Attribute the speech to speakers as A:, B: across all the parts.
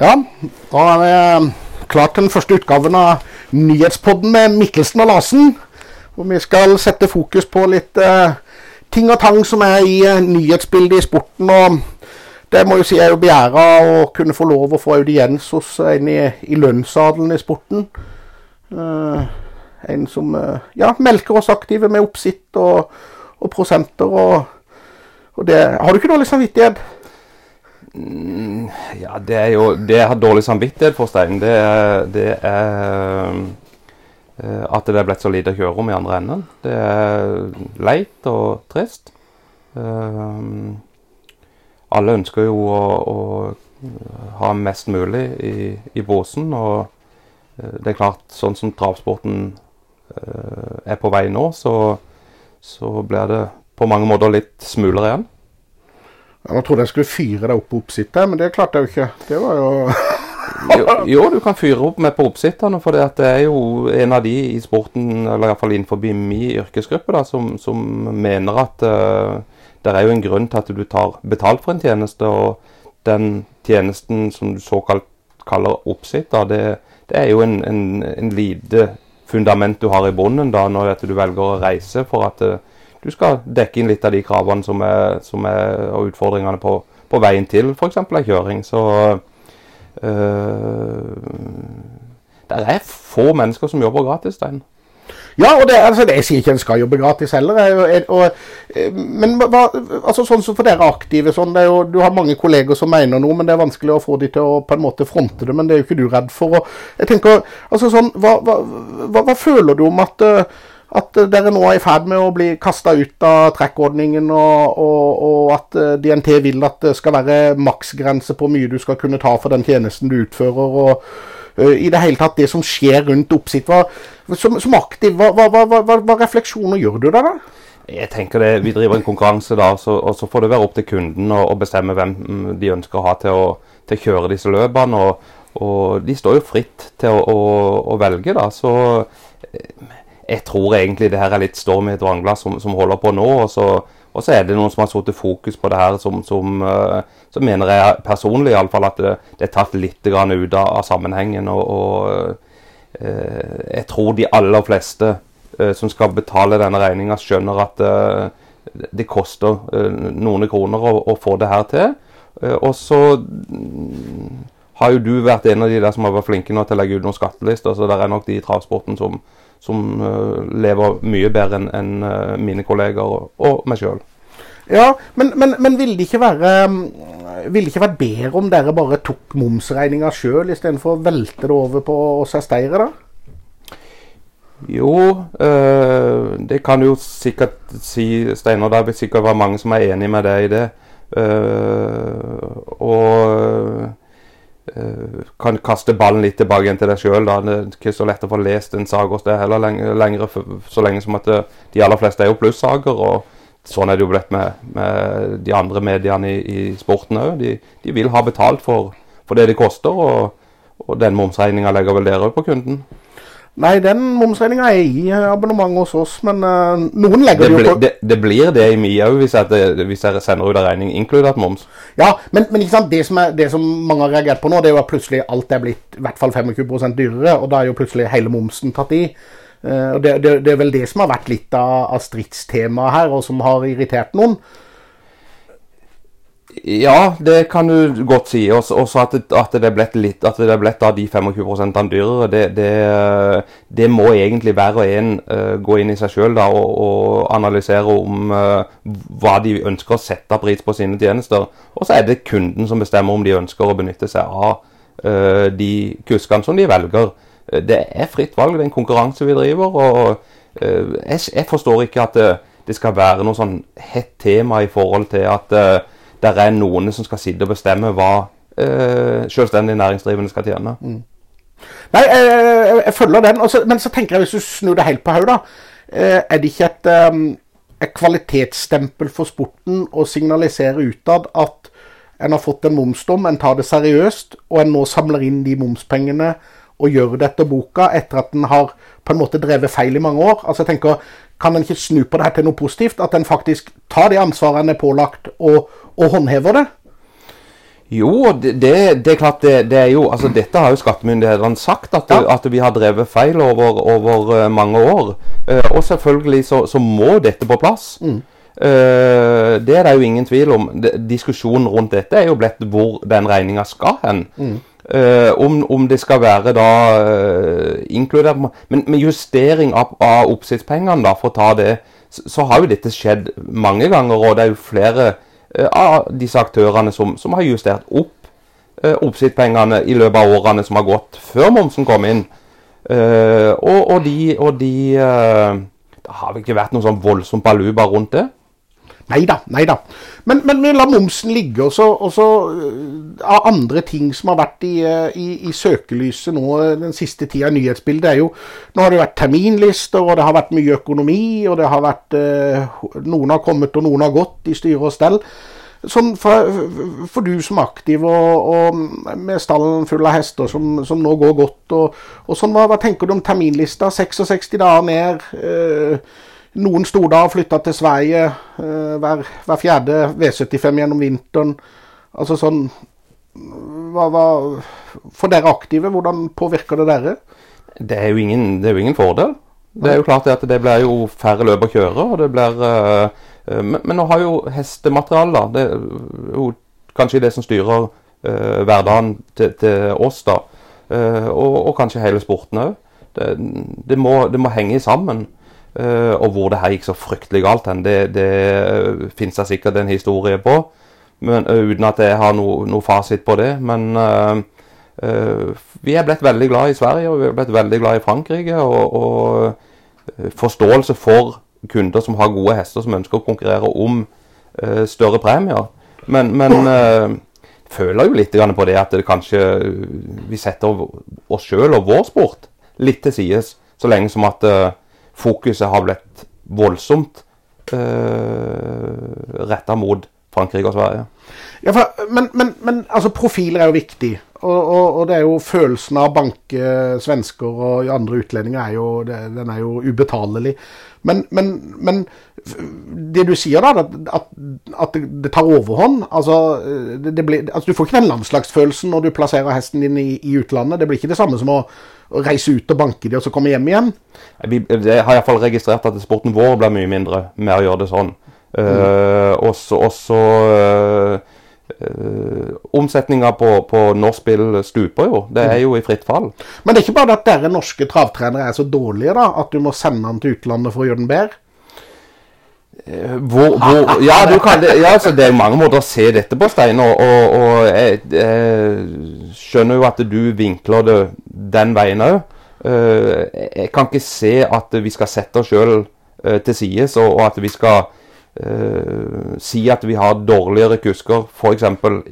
A: Ja, da er det eh, klart den første utgaven av Nyhetspodden med Mikkelsen og Larsen. Hvor vi skal sette fokus på litt eh, ting og tang som er i eh, nyhetsbildet i sporten. og Det må jo si er jo begjæra å kunne få lov å få audiens hos en i, i lønnsadelen i sporten. Eh, en som eh, ja, melker oss aktive med oppsitt og, og prosenter. og, og det, Har du ikke dårlig samvittighet?
B: Mm, ja, det er jo Det jeg har dårlig samvittighet for, Stein, det er, det er uh, at det er blitt så lite kjørerom i andre enden. Det er leit og trist. Uh, alle ønsker jo å, å ha mest mulig i, i båsen, Og det er klart, sånn som travsporten er på vei nå, så, så blir det på mange måter litt smulere igjen.
A: Nå trodde jeg skulle fyre deg opp på oppsittet, men det klarte jeg jo ikke. Det var jo
B: jo, jo, du kan fyre opp med på oppsitterne, for det er jo en av de i sporten, eller iallfall innenfor min yrkesgruppe, da, som, som mener at uh, det er jo en grunn til at du tar betalt for en tjeneste. Og den tjenesten som du såkalt kaller oppsitter, det, det er jo en, en, en lite fundament du har i bunnen da, når du velger å reise for at uh, du skal dekke inn litt av de kravene som er, som er og utfordringene på, på veien til f.eks. ei kjøring. Så øh, det er få mennesker som jobber gratis, Stein.
A: Ja, og det, altså, det, jeg sier ikke en skal jobbe gratis heller. Jeg, og, eh, men hva, altså, sånn som for dere aktive, sånn, jo, du har mange kolleger som mener noe, men det er vanskelig å få de til å på en måte fronte det. Men det er jo ikke du redd for. Og, jeg tenker, altså sånn, hva, hva, hva, føler du om at uh, at eh, dere nå er i ferd med å bli kasta ut av trekkordningen, og, og, og, at eh, DNT vil at det skal være maksgrense på hvor mye du skal kunne ta for den tjenesten du utfører. og uh, I det hele tatt det som skjer rundt oppsitt. Hva, som, som, aktiv, hva, hva, hva, refleksjoner gjør du der, da?
B: Jeg tenker det, Vi driver en konkurranse, da, så, og så får det være opp til kunden å bestemme hvem mm, de ønsker å ha til å, til å kjøre disse løpene. Og, og, de står jo fritt til å, å, å velge, da. Så jeg tror egentlig det her er litt storm i et vannglass som, som, holder på nå. Og så, og så, er det noen som har satt fokus på det her, som, som uh, så mener jeg personlig i alle fall at det, det er tatt litt ut av, sammenhengen. Og, og eh, jeg tror de aller fleste eh, som skal betale denne regninga, skjønner at det koster noen kroner å, å, få det her til. og så mm, har jo du vært en av de der som har vært flinke nå til å legge ut noen skattelister, så det er nok de i travsporten som som uh, lever mye bedre enn en, uh, mine kolleger og, meg sjøl.
A: Ja, men, men, men ville det ikke være Ville det ikke vært bedre om dere bare tok momsregninga sjøl, istedenfor å velte det over på oss ersteiere, da?
B: Jo, øh, det kan du jo sikkert si, Steinar. Det vil sikkert være mange som er enig med deg i det. Uh, og Eh, kan kaste ballen litt tilbake igjen til deg sjøl. Det er ikke så lett å få lest en sag hos deg heller lenger, så lenge som at eh, de aller fleste er jo plussager. og Sånn er det jo blitt med, med de andre mediene i, i sporten òg. De, de, vil ha betalt for, for det det koster, og, og den momsregninga legger vel dere òg på kunden?
A: Nei, den momsregninga er i abonnement hos oss, men uh, noen legger det,
B: det jo på det, det, blir det i mye òg, hvis, hvis, jeg sender ut en regning, inkludert moms.
A: Ja, men, men det, som er, det, som mange har reagert på nå, det er jo at plutselig alt er blitt i hvert fall 25 dyrere, og da er jo plutselig hele momsen tatt i. Uh, og det, er vel det som har vært litt av, av stridstemaet her, og som har irritert noen.
B: Ja, det kan du godt si. Også at, at det er blitt litt At det er blitt av de 25% dyrere, det, det, det, må egentlig hver og en uh, gå inn i seg sjøl og, og, analysere om uh, hva de ønsker å sette pris på sine tjenester. Og så er det kunden som bestemmer om de ønsker å benytte seg av uh, de kuskene som de velger. Det er fritt valg, det er en konkurranse vi driver. og jeg, jeg, forstår ikke at det, det, skal være noe sånn hett tema i forhold til at der er noen som skal sitte og bestemme hva eh, selvstendig næringsdrivende skal tjene. Mm.
A: Nei, jeg, jeg, jeg, følger den. Også, men så tenker jeg, hvis du snur det helt på hodet, eh, er det ikke et, um, et, kvalitetsstempel for sporten å signalisere utad at en har fått en momsdom, en tar det seriøst, og en nå samler inn de momspengene og gjør det etter boka etter at en har på en måte drevet feil i mange år? Altså jeg tenker, Kan en ikke snu på det her til noe positivt? At en faktisk tar det ansvaret en er pålagt, og og håndhever det?
B: Jo, det, det, det er klart det, det, er jo altså Dette har jo skattemyndighetene sagt, at,
A: Ja.
B: at vi har drevet feil over, over eh, mange år. Uh, og selvfølgelig så, så må dette på plass. Eh, det er det jo ingen tvil om. Diskusjonen rundt dette er jo blitt hvor den regninga skal hen. Eh, om, om det skal være da inkludert Men med justering av, av oppsiktspengene, da, for å ta det, så, så har jo dette skjedd mange ganger. Og det er jo flere av disse aktørene som, som har justert opp eh, oppsiktspengene i løpet av årene som har gått før momsen kom inn. Eh, og, og de, og de eh, Det har vel ikke vært noe sånn voldsomt baluba rundt det.
A: Nei da, nei da. Men, men vi lar momsen ligge. Og så, øh, av andre ting som har vært i, øh, i, i søkelyset nå øh, den siste tida i nyhetsbildet, er jo Nå har det vært terminlister, og det har vært mye økonomi, og det har vært Noen har kommet, og noen har gått i styre og stell. Sånn for, for du som er aktiv og, og med stallen full av hester som, som nå går godt, og, og sånn, hva, hva tenker du om terminlista? 66 dager ned. øh, noen sto da og flytta til Sverige eh, hver, hver fjerde V75 gjennom vinteren. Altså sånn hva, hva, For dere aktive, hvordan påvirker det dere?
B: Det er jo ingen, det er jo ingen fordel. Det er jo klart at det blir jo færre løp å kjøre. og det blir... eh, men, men nå har jo hestemateriale da, det er jo kanskje det som styrer uh, hverdagen til, til oss, da. Uh, og, og kanskje hele sporten òg. Det, det, det må henge sammen. Eh, og hvor det her gikk så fryktelig galt hen, det, det uh, finnes det sikkert en historie på. Men, eh, uten at jeg har noe, noe fasit på det. Men uh, uh, vi er blitt veldig glad i Sverige og vi er blitt veldig glad i Frankrike. Og, og eh, forståelse for kunder som har gode hester som ønsker å konkurrere om uh, større premier. Men, men eh, føler jo litt på det at det kanskje eh, vi setter oss sjøl og vår sport litt til sides, så lenge som at eh, fokuset har blitt voldsomt eh, retta mot Frankrike og Sverige.
A: Ja, for, men, men, men altså, profiler er jo viktig. Og, og, og det er jo følelsen av banke svensker og andre utlendinger er jo, det, den er jo ubetalelig. Men, men, men det du sier da, at, at, det, tar overhånd altså, det, det blir, altså Du får ikke den landslagsfølelsen når du plasserer hesten din i, i utlandet. Det blir ikke det samme som å, å reise ut og banke de og så komme hjem igjen.
B: Vi, har iallfall registrert at sporten vår blir mye mindre med å gjøre det sånn. Uh, også også uh, uh, Omsetninga på, på norsk spill stuper jo. Det er jo i fritt fall.
A: Men det er ikke bare at dere norske travtrenere er så dårlige da, at du må sende den til utlandet for å gjøre den bedre?
B: Hvor, hvor, ja, du kan, ja altså, det er mange måter å se dette på, Stein. Og, og, og jeg, jeg skjønner jo at du vinkler det den veien òg. jeg kan ikke se at vi skal sette oss sjøl til sides, og, og at vi skal si at vi har dårligere kusker f.eks.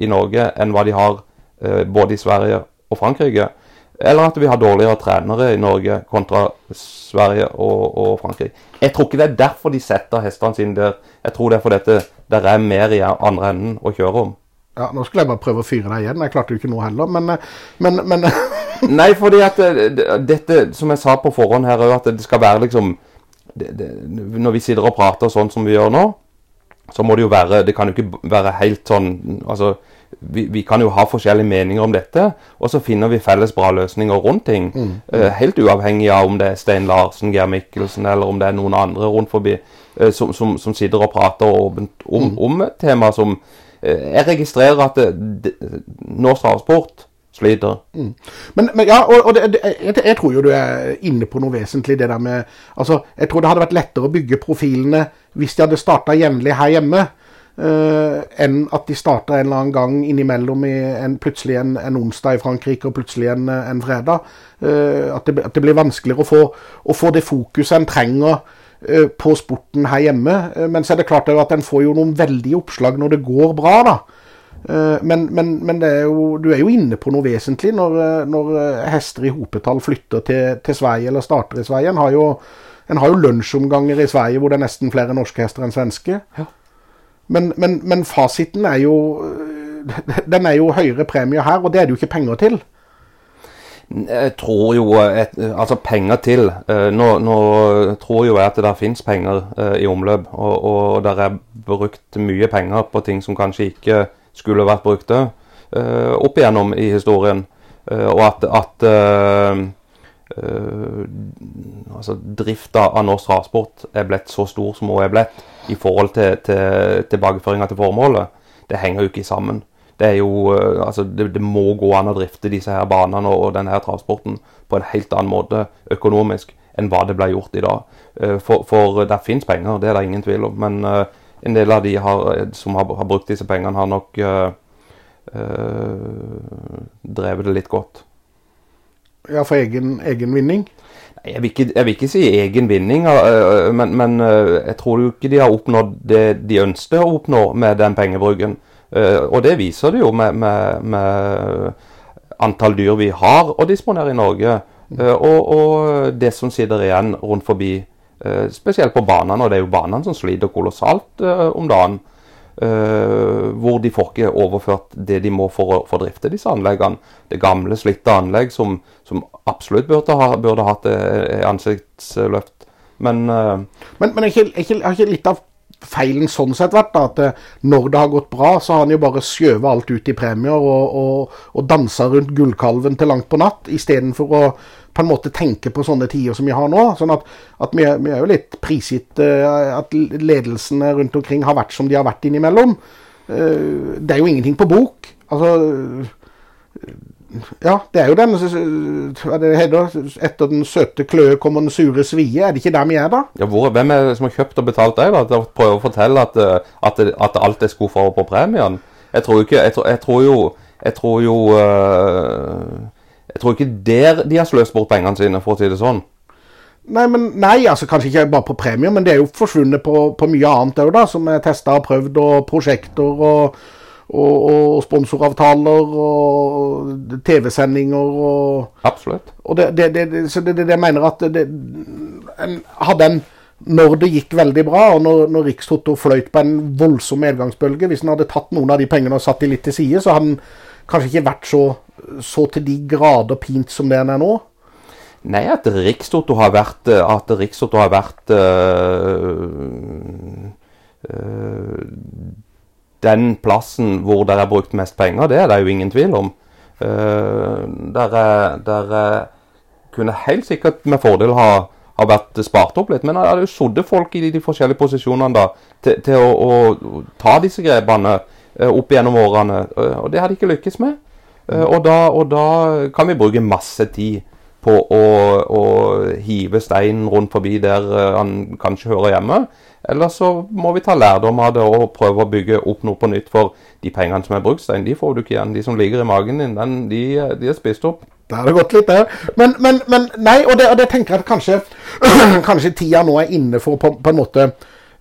B: i Norge enn hva de har uh, både i Sverige og Frankrike. Eller at vi har dårligere trenere i Norge kontra Sverige og, og Frankrike. Jeg tror ikke det er derfor de setter hestene sine der. Jeg tror det er fordi det er mer i andre enden å kjøre om.
A: Ja, Nå skulle jeg bare prøve å fyre deg igjen. Jeg klarte jo ikke noe heller, men, men, men
B: Nei, fordi at dette, som jeg sa på forhånd her, at det skal være liksom det, det, Når vi sitter og prater sånn som vi gjør nå, så må det jo være Det kan jo ikke være helt sånn altså vi, vi, kan jo ha forskjellige meninger om dette, og så finner vi felles bra løsninger rundt ting. Mm. Uh, helt uavhengig av om det er Stein Larsen, Geir Mikkelsen eller om det er noen andre rundt forbi uh, som, som, som, sitter og prater åpent om, mm. om om tema som uh, Jeg registrerer at det, det, norsk travsport sliter.
A: Mm. Men, men, ja, og, og det, jeg, jeg, tror jo du er inne på noe vesentlig. det der med, altså, Jeg tror det hadde vært lettere å bygge profilene hvis de hadde starta jevnlig her hjemme. Uh, enn at de starter en eller annen gang innimellom i en, plutselig en, en, onsdag i Frankrike og plutselig en, en fredag. Uh, at, det, at, det, blir vanskeligere å få, å få det fokuset en trenger uh, på sporten her hjemme. men så er det klart at en får jo noen veldige oppslag når det går bra. da. Men, men, men er jo, du er jo inne på noe vesentlig når, når hester i hopetall flytter til, til, Sverige eller starter i Sverige. En har jo, en har jo lunsjomganger i Sverige hvor det er nesten flere norske hester enn svenske.
B: Ja.
A: Men, men, men, fasiten er jo Den er jo høyere premie her, og det er det jo ikke penger til.
B: Jeg tror jo et, Altså penger til nå, nå, tror jo jeg at det finnes penger i omløp. Og, og der er brukt mye penger på ting som kanskje ikke skulle vært brukt. uh, opp igjennom i historien. Uh, og at, at altså, drifta av norsk travsport er blitt så stor som hun er blitt i forhold til, til tilbakeføringa til formålet, det henger jo ikke sammen. Det, jo, altså, det, det, må gå an å drifte disse her banene og, denne her travsporten på en helt annen måte økonomisk enn hva det ble gjort i dag. For, for det finnes penger, det er det ingen tvil om. Men en del av de har, som har, har, brukt disse pengene, har nok uh, uh, drevet det litt godt.
A: Ja, for egen, egen vinning?
B: Nei, jeg vil, ikke, jeg vil, ikke, si egen vinning, uh, men, men jeg tror jo ikke de har oppnådd det de ønsket å oppnå med den pengebruken. og det viser det jo med, med, med antall dyr vi har å disponere i Norge. Og, og, det som sitter igjen rundt forbi Uh, spesielt på banene, og det er jo banene som sliter kolossalt uh, om dagen. Uh, hvor de får ikke overført det de må for å få drifte disse anleggene. Det gamle, slitte anlegg som, som absolutt burde, ha, burde hatt ansiktsløft. Men,
A: men, men er ikke, er ikke, har ikke litt av feilen sånn sett vært da, at når det har gått bra, så har han jo bare skjøvet alt ut i premier og, og, og dansa rundt gullkalven til langt på natt, istedenfor å på en måte tenke på sånne tider som vi har nå. sånn at, at vi, vi, er jo litt prisgitt uh, at ledelsene rundt omkring har vært som de har vært innimellom. Uh, det er jo ingenting på bok. Altså Ja, det er jo den det heter, Etter den søte kløe kommer den sure svie. Er det ikke der vi er, da?
B: Ja, hvor, Hvem er det som har kjøpt og betalt deg? da? Til å prøve å fortelle at, eh, at, at alt er skuffa over på premien? Jeg tror, ikke, jeg, tror, jeg tror jo, jeg tror jo uh, jeg tror ikke der de har sløst bort pengene sine, for å si det sånn.
A: Nei, men, nei, altså kanskje ikke bare på premier, men det er jo forsvunnet på, på mye annet òg, da. Som er testa og prøvd, og prosjekter og, og, og sponsoravtaler og TV-sendinger og
B: Absolutt.
A: Og det, det, det, så det, det, jeg mener at det, en, hadde en når det gikk veldig bra, og når, når Rikstoto fløyt på en voldsom medgangsbølge Hvis en hadde tatt noen av de pengene og satt de litt til side, så hadde en kanskje ikke vært så så til de grader pint som det er nå?
B: Nei, at Rikstoto har vært, at Rikstoto har vært øh, øh, den plassen hvor det er brukt mest penger, det er det jo ingen tvil om. Uh, der, kunne helt sikkert med fordel ha, ha vært spart opp litt, men det hadde jo sittet folk i de, forskjellige posisjonene da, til, til å, å, ta disse grepene uh, opp gjennom årene, uh, og det har de ikke lykkes med. Eh, og da, og da, kan vi bruke masse tid på å, å hive steinen rundt forbi der eh, han kanskje hører hjemme. Eller så må vi ta lærdom av det og prøve å bygge opp noe på nytt. For de pengene som er brukstein, de får du ikke igjen. De som ligger i magen din, den, de, de er spist opp.
A: Da har det gått litt, der. Men, men, men nei, og det, og det tenker jeg at kanskje, kanskje tida nå er inne for på, på en måte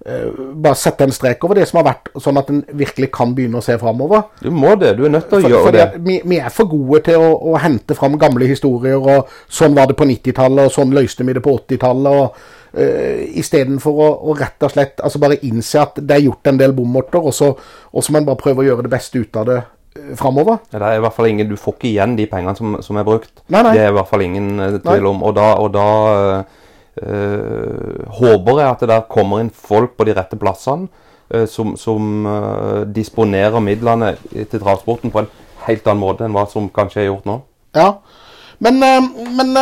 A: Uh, bare sette en strek over det som har vært, sånn at en virkelig kan begynne å se framover.
B: Du må det. Du er nødt til å
A: for,
B: gjøre det.
A: Vi, vi, er for gode til å, å, hente fram gamle historier, og sånn var det på 90-tallet, og sånn løste vi det på 80-tallet. og uh, Istedenfor å, å rett og slett altså bare innse at det er gjort en del bommerter, og så må en bare prøve å gjøre det beste ut av det uh, framover.
B: Det er i hvert fall ingen, Du får ikke igjen de pengene som, som er brukt.
A: Nei, nei.
B: Det er i hvert fall ingen tvil om. Og da, og da Uh, håper jeg at det der kommer inn folk på de rette plassene som, som uh, disponerer midlene til travsporten på en helt annen måte enn hva som kanskje er gjort nå.
A: Ja, men, men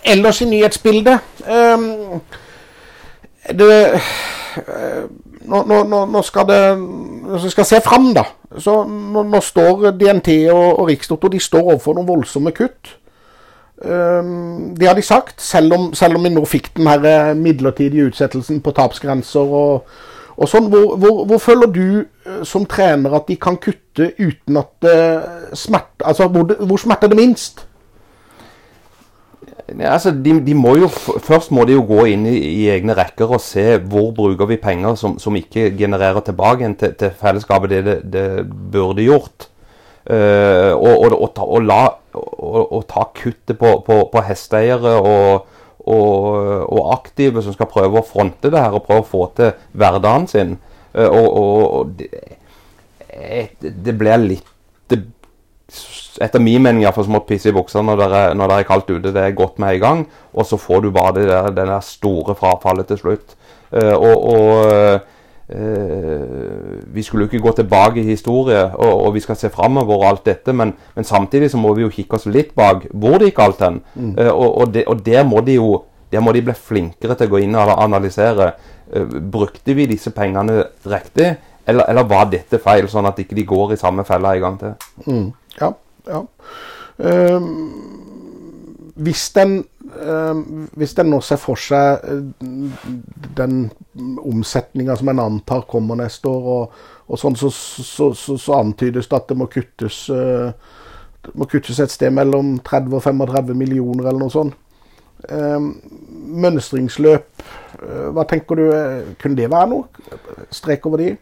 A: ellers i nyhetsbildet det, nå, nå, nå, skal det vi skal se fram, da. Så nå, nå står DNT og, og Rikstoto de står overfor noen voldsomme kutt. Um, det har de sagt, selv om, selv om, vi nå fikk den her eh, midlertidige utsettelsen på tapsgrenser og, og sånn. Hvor, hvor, hvor, føler du uh, som trener at de kan kutte uten at uh, smerter Altså, hvor, hvor smerter det minst?
B: Ja, altså, de, de, må jo, Først må de jo gå inn i, i, egne rekker og se hvor bruker vi penger som, som ikke genererer tilbake til, til fellesskapet det det, det burde gjort. Uh, og, og, og, og, la og, ta kuttet på, på, på hesteeiere og, aktive som skal prøve å fronte det her og prøve å få til hverdagen sin. Og, og det, det, blir litt det, Etter min mening iallfall smått pisse i buksa når det er, når det er kaldt ute. Det er godt med i gang, og så får du bare det der, det der store frafallet til slutt. Uh, og, og uh, Vi skulle jo ikke gå tilbake i historie, og, og vi skal se framover og alt dette, men, men, samtidig så må vi jo kikke oss litt bak hvor det gikk alt hen. Mm. Uh, og, og, det, og, der må de jo der må de bli flinkere til å gå inn og analysere. Brukte vi disse pengene riktig, eller, eller, var dette feil, sånn at ikke de går i samme fella en gang til?
A: Mm. Ja, ja. Um, hvis den uh, hvis den nå ser for seg uh, den omsetninga som en antar kommer neste år, og, og sånn, så, så, så, så, antydes det at det må kuttes, det må kuttes et sted mellom 30 og 35 millioner, eller noe sånt. mønstringsløp, hva tenker du? Kunne det være noe? Strek over de?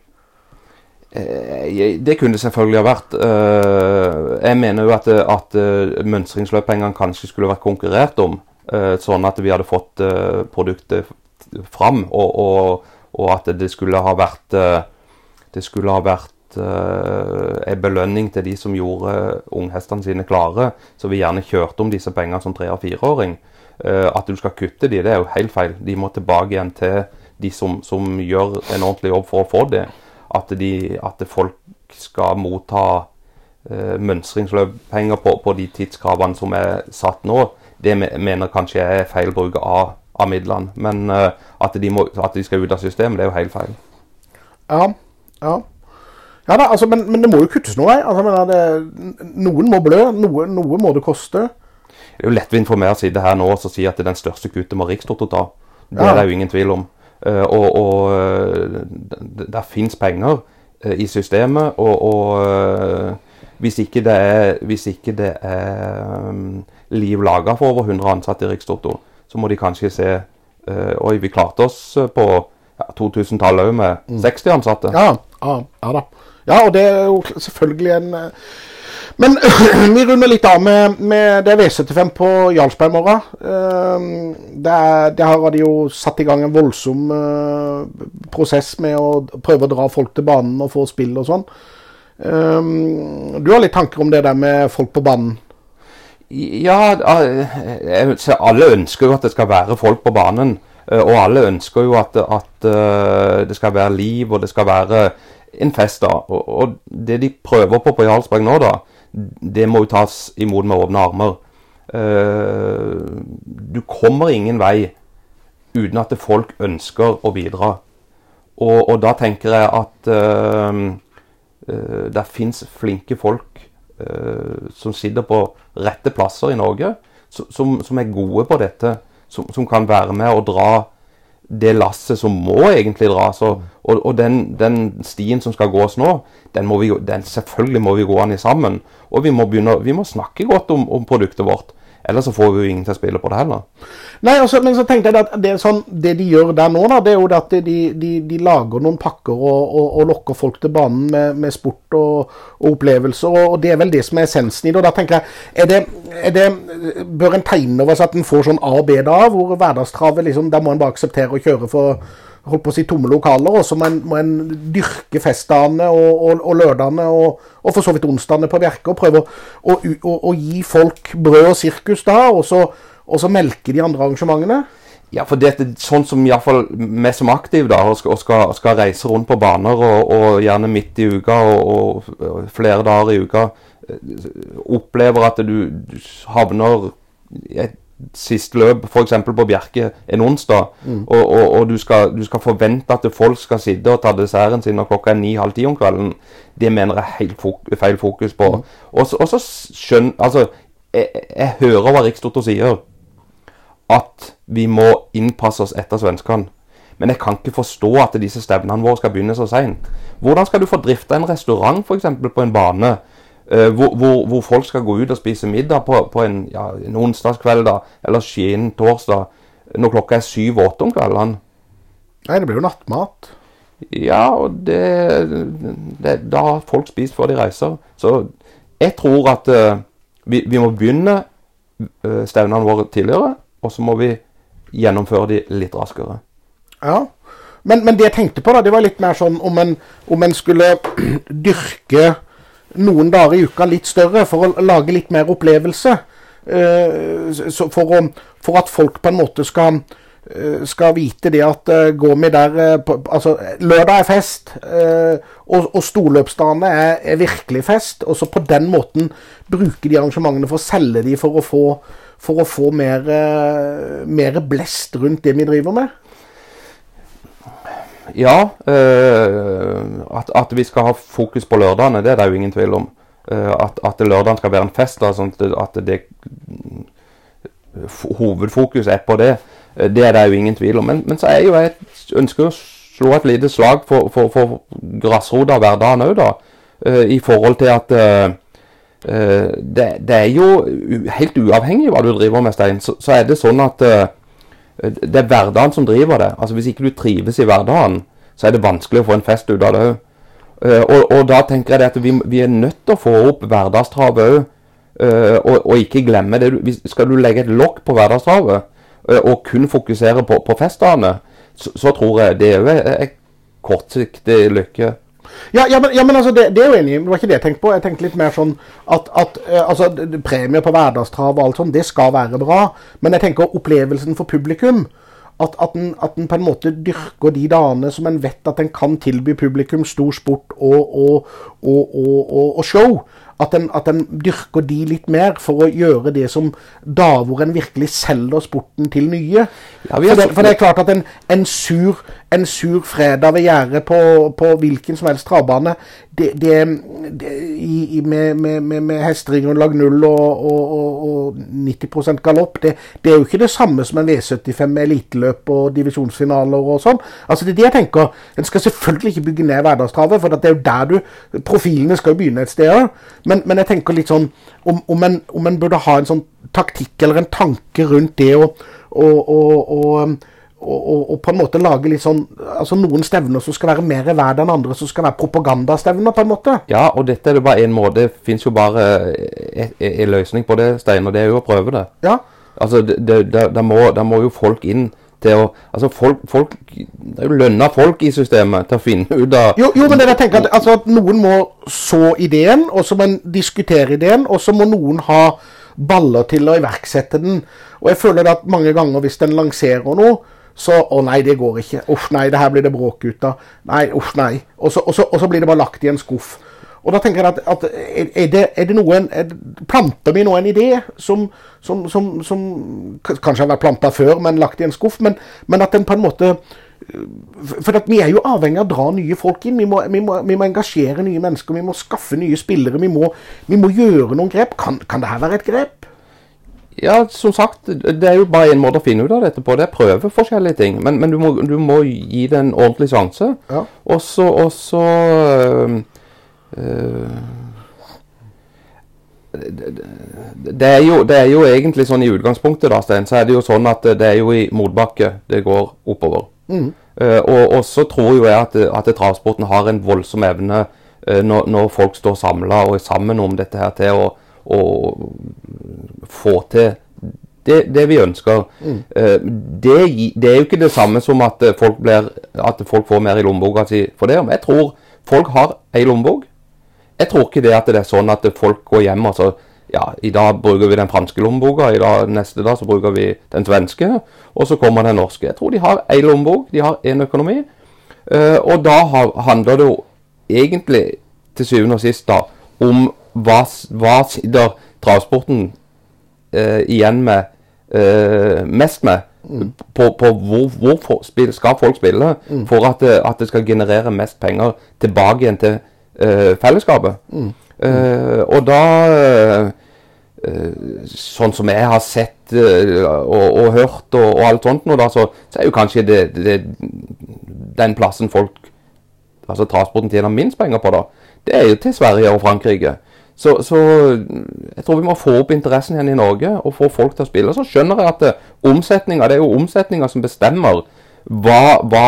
B: Eh, det kunne selvfølgelig ha vært. Eh, jeg mener jo at, at eh, kanskje skulle vært konkurrert om. Sånn at vi hadde fått produktet fram, og, og, og at det skulle ha vært Det skulle ha vært en belønning til de som gjorde unghestene sine klare. Så vi gjerne kjørte om disse pengene som tre- og fireåring. At du skal kutte de, det er jo helt feil. De må tilbake igjen til de som, som gjør en ordentlig jobb for å få det at, de, at folk skal motta eh, mønstringsløppenger på, på, de tidskravene som er satt nå, det mener kanskje er feil bruk av, av midlene. Men eh, at, de må, at, de skal ut av systemet, det er jo helt feil.
A: Ja, ja. Ja da, altså, men, men, det må jo kuttes noe. Altså, det, noen må blø, noe, noe, må det koste.
B: Det er jo lettvint for meg å sitte her nå og si at det er den største kuttet må Rikstoto ta. Det ja. er det jo ingen tvil om. Eh, og, og eh, det fins penger eh, i systemet, og, og hvis ikke det er, hvis ikke det er um, liv laga for over 100 ansatte i Rikstoto, så må de kanskje se Oi, vi klarte oss på ja, 2000-tallet òg med mm. 60 ansatte.
A: Ja, ja, ja, da. Ja, og det er jo selvfølgelig en men vi runder litt av med, med det V75 på Jarlsberg i morgen. Uh, der, der, har de jo satt i gang en voldsom uh, prosess med å prøve å dra folk til banen og få spill og sånn. Uh, du har litt tanker om det der med folk på banen?
B: Ja, alle ønsker jo at det skal være folk på banen. Eh, og alle ønsker jo at, at eh, det skal være liv, og det skal være en fest. da. Og det de prøver på på Jarlsberg nå, da, det må jo tas imot med åpne armer. Uh, du kommer ingen vei uten at folk ønsker å bidra. Og, og da tenker jeg at uh, uh, det fins flinke folk som sitter på rette plasser i Norge, som, som er gode på dette. Som, som, kan være med og dra det lasset som må egentlig dras. Og, og, og den, den, stien som skal gås nå, den må vi, den, selvfølgelig må vi gå an i sammen. Og vi må, begynne, vi må snakke godt om, om produktet vårt. Ellers så får vi jo ingen til å spille på det heller.
A: Nei, altså, men så tenkte jeg at det, sånn, det, de gjør der nå, da, det er jo at de, de, de lager noen pakker og, og, og, lokker folk til banen med, med sport og, og, opplevelser. og Det er vel det som er essensen i det. og da tenker jeg, er det, er det, Bør en tegne over seg at en får sånn A og B da, hvor hverdagstravet liksom, der må en bare akseptere å kjøre for holdt på å si tomme lokaler, og så må, må en, dyrke festdagene og, og, og lørdagene og, og, for så vidt onsdagene på Bjerke. Og prøve å, å, gi folk brød og sirkus da, og så, og så melke de andre arrangementene.
B: Ja, for det er sånn som iallfall vi som aktive da, og skal, skal, skal, reise rundt på baner, og, og gjerne midt i uka og, og, flere dager i uka, eh, opplever at du, du havner i et siste løp, f.eks. på Bjerke en onsdag, mm. og, og, og du, skal, du, skal, forvente at folk skal sitte og ta desserten sin når klokka er ni-halv ti om kvelden, det mener jeg er helt fok feil fokus på. Mm. Og, og, så skjønner Altså, jeg, jeg hører hva Rikstoto sier, at vi må innpasse oss etter svenskene. Men jeg kan ikke forstå at disse stevnene våre skal begynne så seint. Hvordan skal du få drifta en restaurant f.eks. på en bane? Uh, hvor, hvor, hvor, folk skal gå ut og spise middag på, på en, ja, en onsdagskveld da, eller skien torsdag når klokka er syv-åtte om kveldene.
A: Nei, det blir jo nattmat.
B: Ja, og det, det, da har folk spist før de reiser. Så jeg tror at uh, vi, vi, må begynne uh, stevnene våre tidligere, og så må vi gjennomføre de litt raskere.
A: Ja, men, men det jeg tenkte på, da, det var litt mer sånn om en, om en skulle dyrke noen dager i uka litt større for å lage litt mer opplevelse. Eh, for, å, for, at folk på en måte skal eh, skal vite det at uh, går vi der Altså, lørdag er fest, og, og storløpsdagene er, er, virkelig fest. Og så på den måten bruke de arrangementene for å selge de for å få, for å få mer, mer blest rundt det vi driver med.
B: Ja, at, at, vi skal ha fokus på lørdagene, det er det jo ingen tvil om. at, at lørdagen skal være en fest, da, sånn at det hovedfokus er på det. Eh, det er det jo ingen tvil om. Men, men så er jo jeg ønsker å slå et lite slag for, for, for grasrota hverdagen òg, da. Uh, I forhold til at uh, det, det, er jo helt uavhengig hva du driver med, Stein, så, så er det sånn at uh, det er hverdagen som driver det. Altså Hvis ikke du trives i hverdagen, så er det vanskelig å få en fest ut av det òg. Og, og, da tenker jeg at vi, vi, er nødt til å få opp hverdagstravet òg. Uh, og, og, ikke glemme det. Skal du legge et lokk på hverdagstravet uh, og kun fokusere på, på festdagene, så, så, tror jeg det er kortsiktig lykke.
A: Ja, ja, men, ja, men altså, det, det, er jo enig Det var ikke det jeg tenkte på. Jeg tenkte litt mer sånn at, at uh, altså, premier på hverdagstrav og alt sånt, det skal være bra. Men jeg tenker opplevelsen for publikum. At, at, en, at en på en måte dyrker de dagene som en vet at en kan tilby publikum stor sport og, og, og, og show at en, at en, dyrker de litt mer for å gjøre det som da hvor en virkelig selger sporten til nye. Ja, for, det, for, det, er klart at en, en, sur, en sur, fredag ved gjerdet på, på, hvilken som helst travbane med, med, med, med hestering lag null og, og, og 90 galopp, det, det, er jo ikke det samme som en V75 med eliteløp og divisjonsfinaler og sånn. Altså Det er det jeg tenker. En skal selvfølgelig ikke bygge ned hverdagstravet, for det er jo der du Profilene skal jo begynne et sted òg. Men, men, jeg tenker litt sånn om, om, en, om, en, burde ha en sånn taktikk eller en tanke rundt det å og, på en måte lage litt sånn altså Noen stevner som skal være mer verd enn andre, som skal være propagandastevner, på en måte.
B: Ja, og dette er det bare én måte. Det fins jo bare en løsning på det, Stein, og det er jo å prøve det.
A: Ja.
B: Altså, Da må, må, jo folk inn til å Altså, folk, folk Det er jo lønna folk i systemet til å finne ut av
A: Jo, jo men det jeg tenker at, altså, at noen må så ideen, og så må en diskutere ideen, og så må noen ha baller til å iverksette den. Og jeg føler at mange ganger hvis en lanserer noe, så Å nei, det går ikke. Uff, nei, det her blir det bråk ut av. Nei, uff, nei. Og så, og, så, og så, blir det bare lagt i en skuff. Og da tenker jeg at, at er, det, er, det, noen Planter vi nå en idé som, som, som, som kanskje har vært planta før, men lagt i en skuff, men, men at den på en måte for vi er jo avhengig av å dra nye folk inn. Vi må, vi må, vi må engasjere nye mennesker, vi må skaffe nye spillere. Vi må, vi må gjøre noen grep. Kan, kan det her være et grep?
B: Ja, som sagt, det er jo bare én måte å finne ut av dette på. Det er prøve forskjellige ting. Men, men du, må, du, må, gi det en ordentlig sjanse.
A: Ja.
B: Og så øh, øh, det, er jo, det er jo egentlig sånn i utgangspunktet, da, Stein, så er det jo sånn at det er jo i motbakke det går oppover.
A: Mm.
B: Uh, og, og, så tror jo jeg at, at travsporten har en voldsom evne uh, når, når, folk står samla og er sammen om dette her til å, å få til det, det vi ønsker.
A: Mm.
B: Uh, det, det, er jo ikke det samme som at folk, blir, at folk får mer i lommeboka si for det. Jeg tror folk har ei lommebok. Jeg tror ikke det at det er sånn at folk går hjem og så ja, i dag bruker vi den franske lommeboka, i dag, neste dag så bruker vi den svenske, og så kommer den norske. Jeg tror de har ei lommebok, de har én økonomi. Uh, og da handler det jo egentlig til syvende og sist da om hva, hva sitter travsporten eh, igjen med eh, mest med. Mm. På, på, hvor, hvor for, skal folk spille mm. for at, at, det skal generere mest penger tilbake igjen til fellesskapet.
A: Mm.
B: Uh, og da uh, Sånn som jeg har sett og, og, hørt og, og, alt sånt, nå da, så, så, er jo kanskje det, det, den plassen folk altså transporten tjener minst penger på, da, det er jo til Sverige og Frankrike. Så, så, jeg tror vi må få opp interessen igjen i Norge og få folk til å spille. Så skjønner jeg at det, omsetninga, det er jo omsetninga som bestemmer hva, hva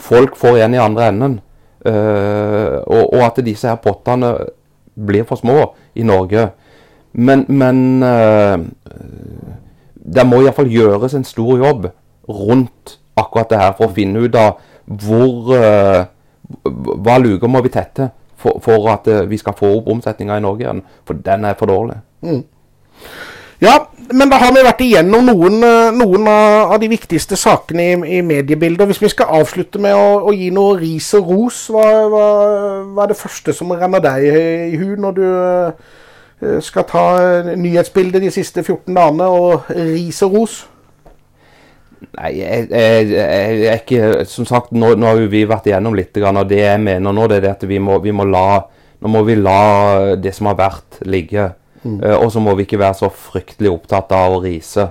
B: folk får igjen i andre enden. Uh, og, og, at disse her pottene blir for små i Norge. Men, men uh, det må iallfall gjøres en stor jobb rundt akkurat det her for å finne ut av hvor uh, Hva luker må vi tette for, for at vi skal få opp omsetninga i Norge igjen. For den er for dårlig.
A: Mm. Ja, men da har vi vært igjennom noen, eh, noen av de viktigste sakene i, i mediebildet. Hvis vi skal avslutte med å, å gi noe ris og ros, hva, hva, hva, er det første som renner deg i hu når du uh, skal ta nyhetsbildet de siste 14 dagene, og ris og ros?
B: Nei, jeg, jeg, jeg, jeg, ikke Som sagt, nå, nå, har vi vært igjennom litt. Og det jeg mener nå, det er at vi må, vi må la Nå må vi la det som har vært, ligge. Mm. Uh, og så må vi ikke være så fryktelig opptatt av å rise.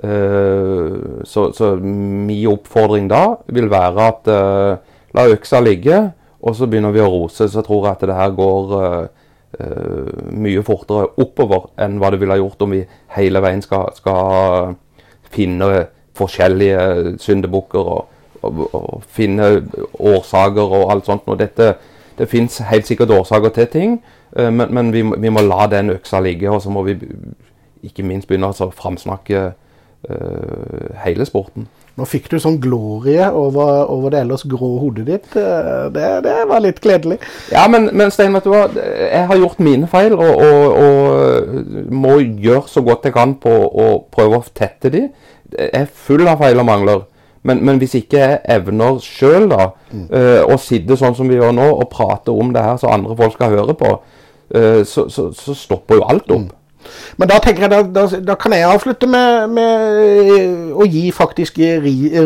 B: Uh, så, så min oppfordring da vil være at uh, la øksa ligge, og så begynner vi å rose. Så tror jeg at det her går mye fortere oppover enn hva det ville ha gjort om vi hele veien skal, skal finne forskjellige syndebukker og, og, og, finne årsaker og alt sånt. Og dette, det fins helt sikkert årsaker til ting, Eh, men, men vi, vi, må la den øksa ligge, og så må vi ikke minst begynne å framsnakke uh, hele sporten.
A: Nå fikk du sånn glorie over, over det ellers grå hodet ditt. Eh, det, det, var litt gledelig.
B: Ja, men, men Stein, vet du hva? jeg har gjort mine feil og, og, og må gjøre så godt jeg kan på å prøve å tette de. Jeg er full av feil og mangler. Men, men, hvis ikke jeg evner sjøl mm. uh, å sitte sånn som vi gjør nå og prate om det her så andre folk skal høre på, uh, så, så, så, stopper jo alt opp. Mm.
A: Men da tenker jeg, da, da, da kan jeg avslutte med, med, eh, å gi faktisk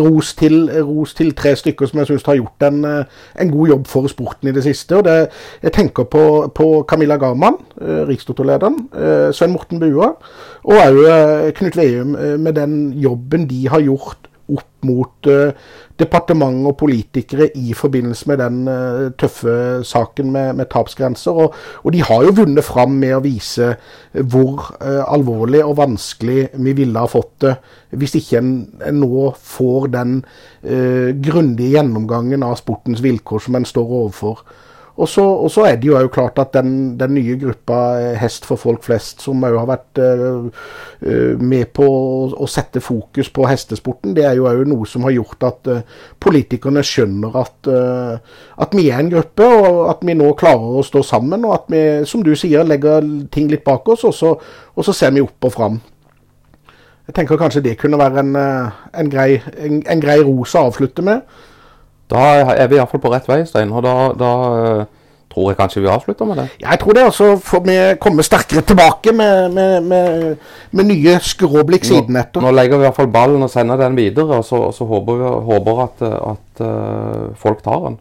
A: ros til, ros til tre stykker som jeg syns har gjort en, en, god jobb for sporten i det siste. og det, Jeg tenker på, på Camilla Garman, eh, rikstotolederen, eh, Svein Morten Bua, og òg eh, Knut Veum med den jobben de har gjort opp mot departement og politikere i forbindelse med den uh, tøffe saken med, med tapsgrenser. Og, og, de har jo vunnet fram med å vise hvor uh, alvorlig og vanskelig vi ville ha fått det hvis ikke en, en nå får den grundige gjennomgangen av sportens vilkår som en står overfor. Og så, og så, er det jo klart at den, den, nye gruppa eh, Hest for folk flest, som òg har vært uh, med på å, å, sette fokus på hestesporten, det er jo òg noe som har gjort at uh, politikerne skjønner at, uh, at, vi er en gruppe, og at vi nå klarer å stå sammen. Og at vi, som du sier, legger ting litt bak oss, og så, og så ser vi opp og fram. Jeg tenker kanskje det kunne være en, en, grei, en, en grei ros å avslutte med.
B: Da er vi iallfall på rett vei, Stein. Og da, da uh, tror jeg kanskje vi avslutter med det.
A: Ja, jeg tror det. Og så får vi komme sterkere tilbake med, med, med, med nye skråblikk siden etter.
B: Nå, nå legger vi iallfall ballen og sender den videre, og så, så håper vi håper at, at uh, folk tar den.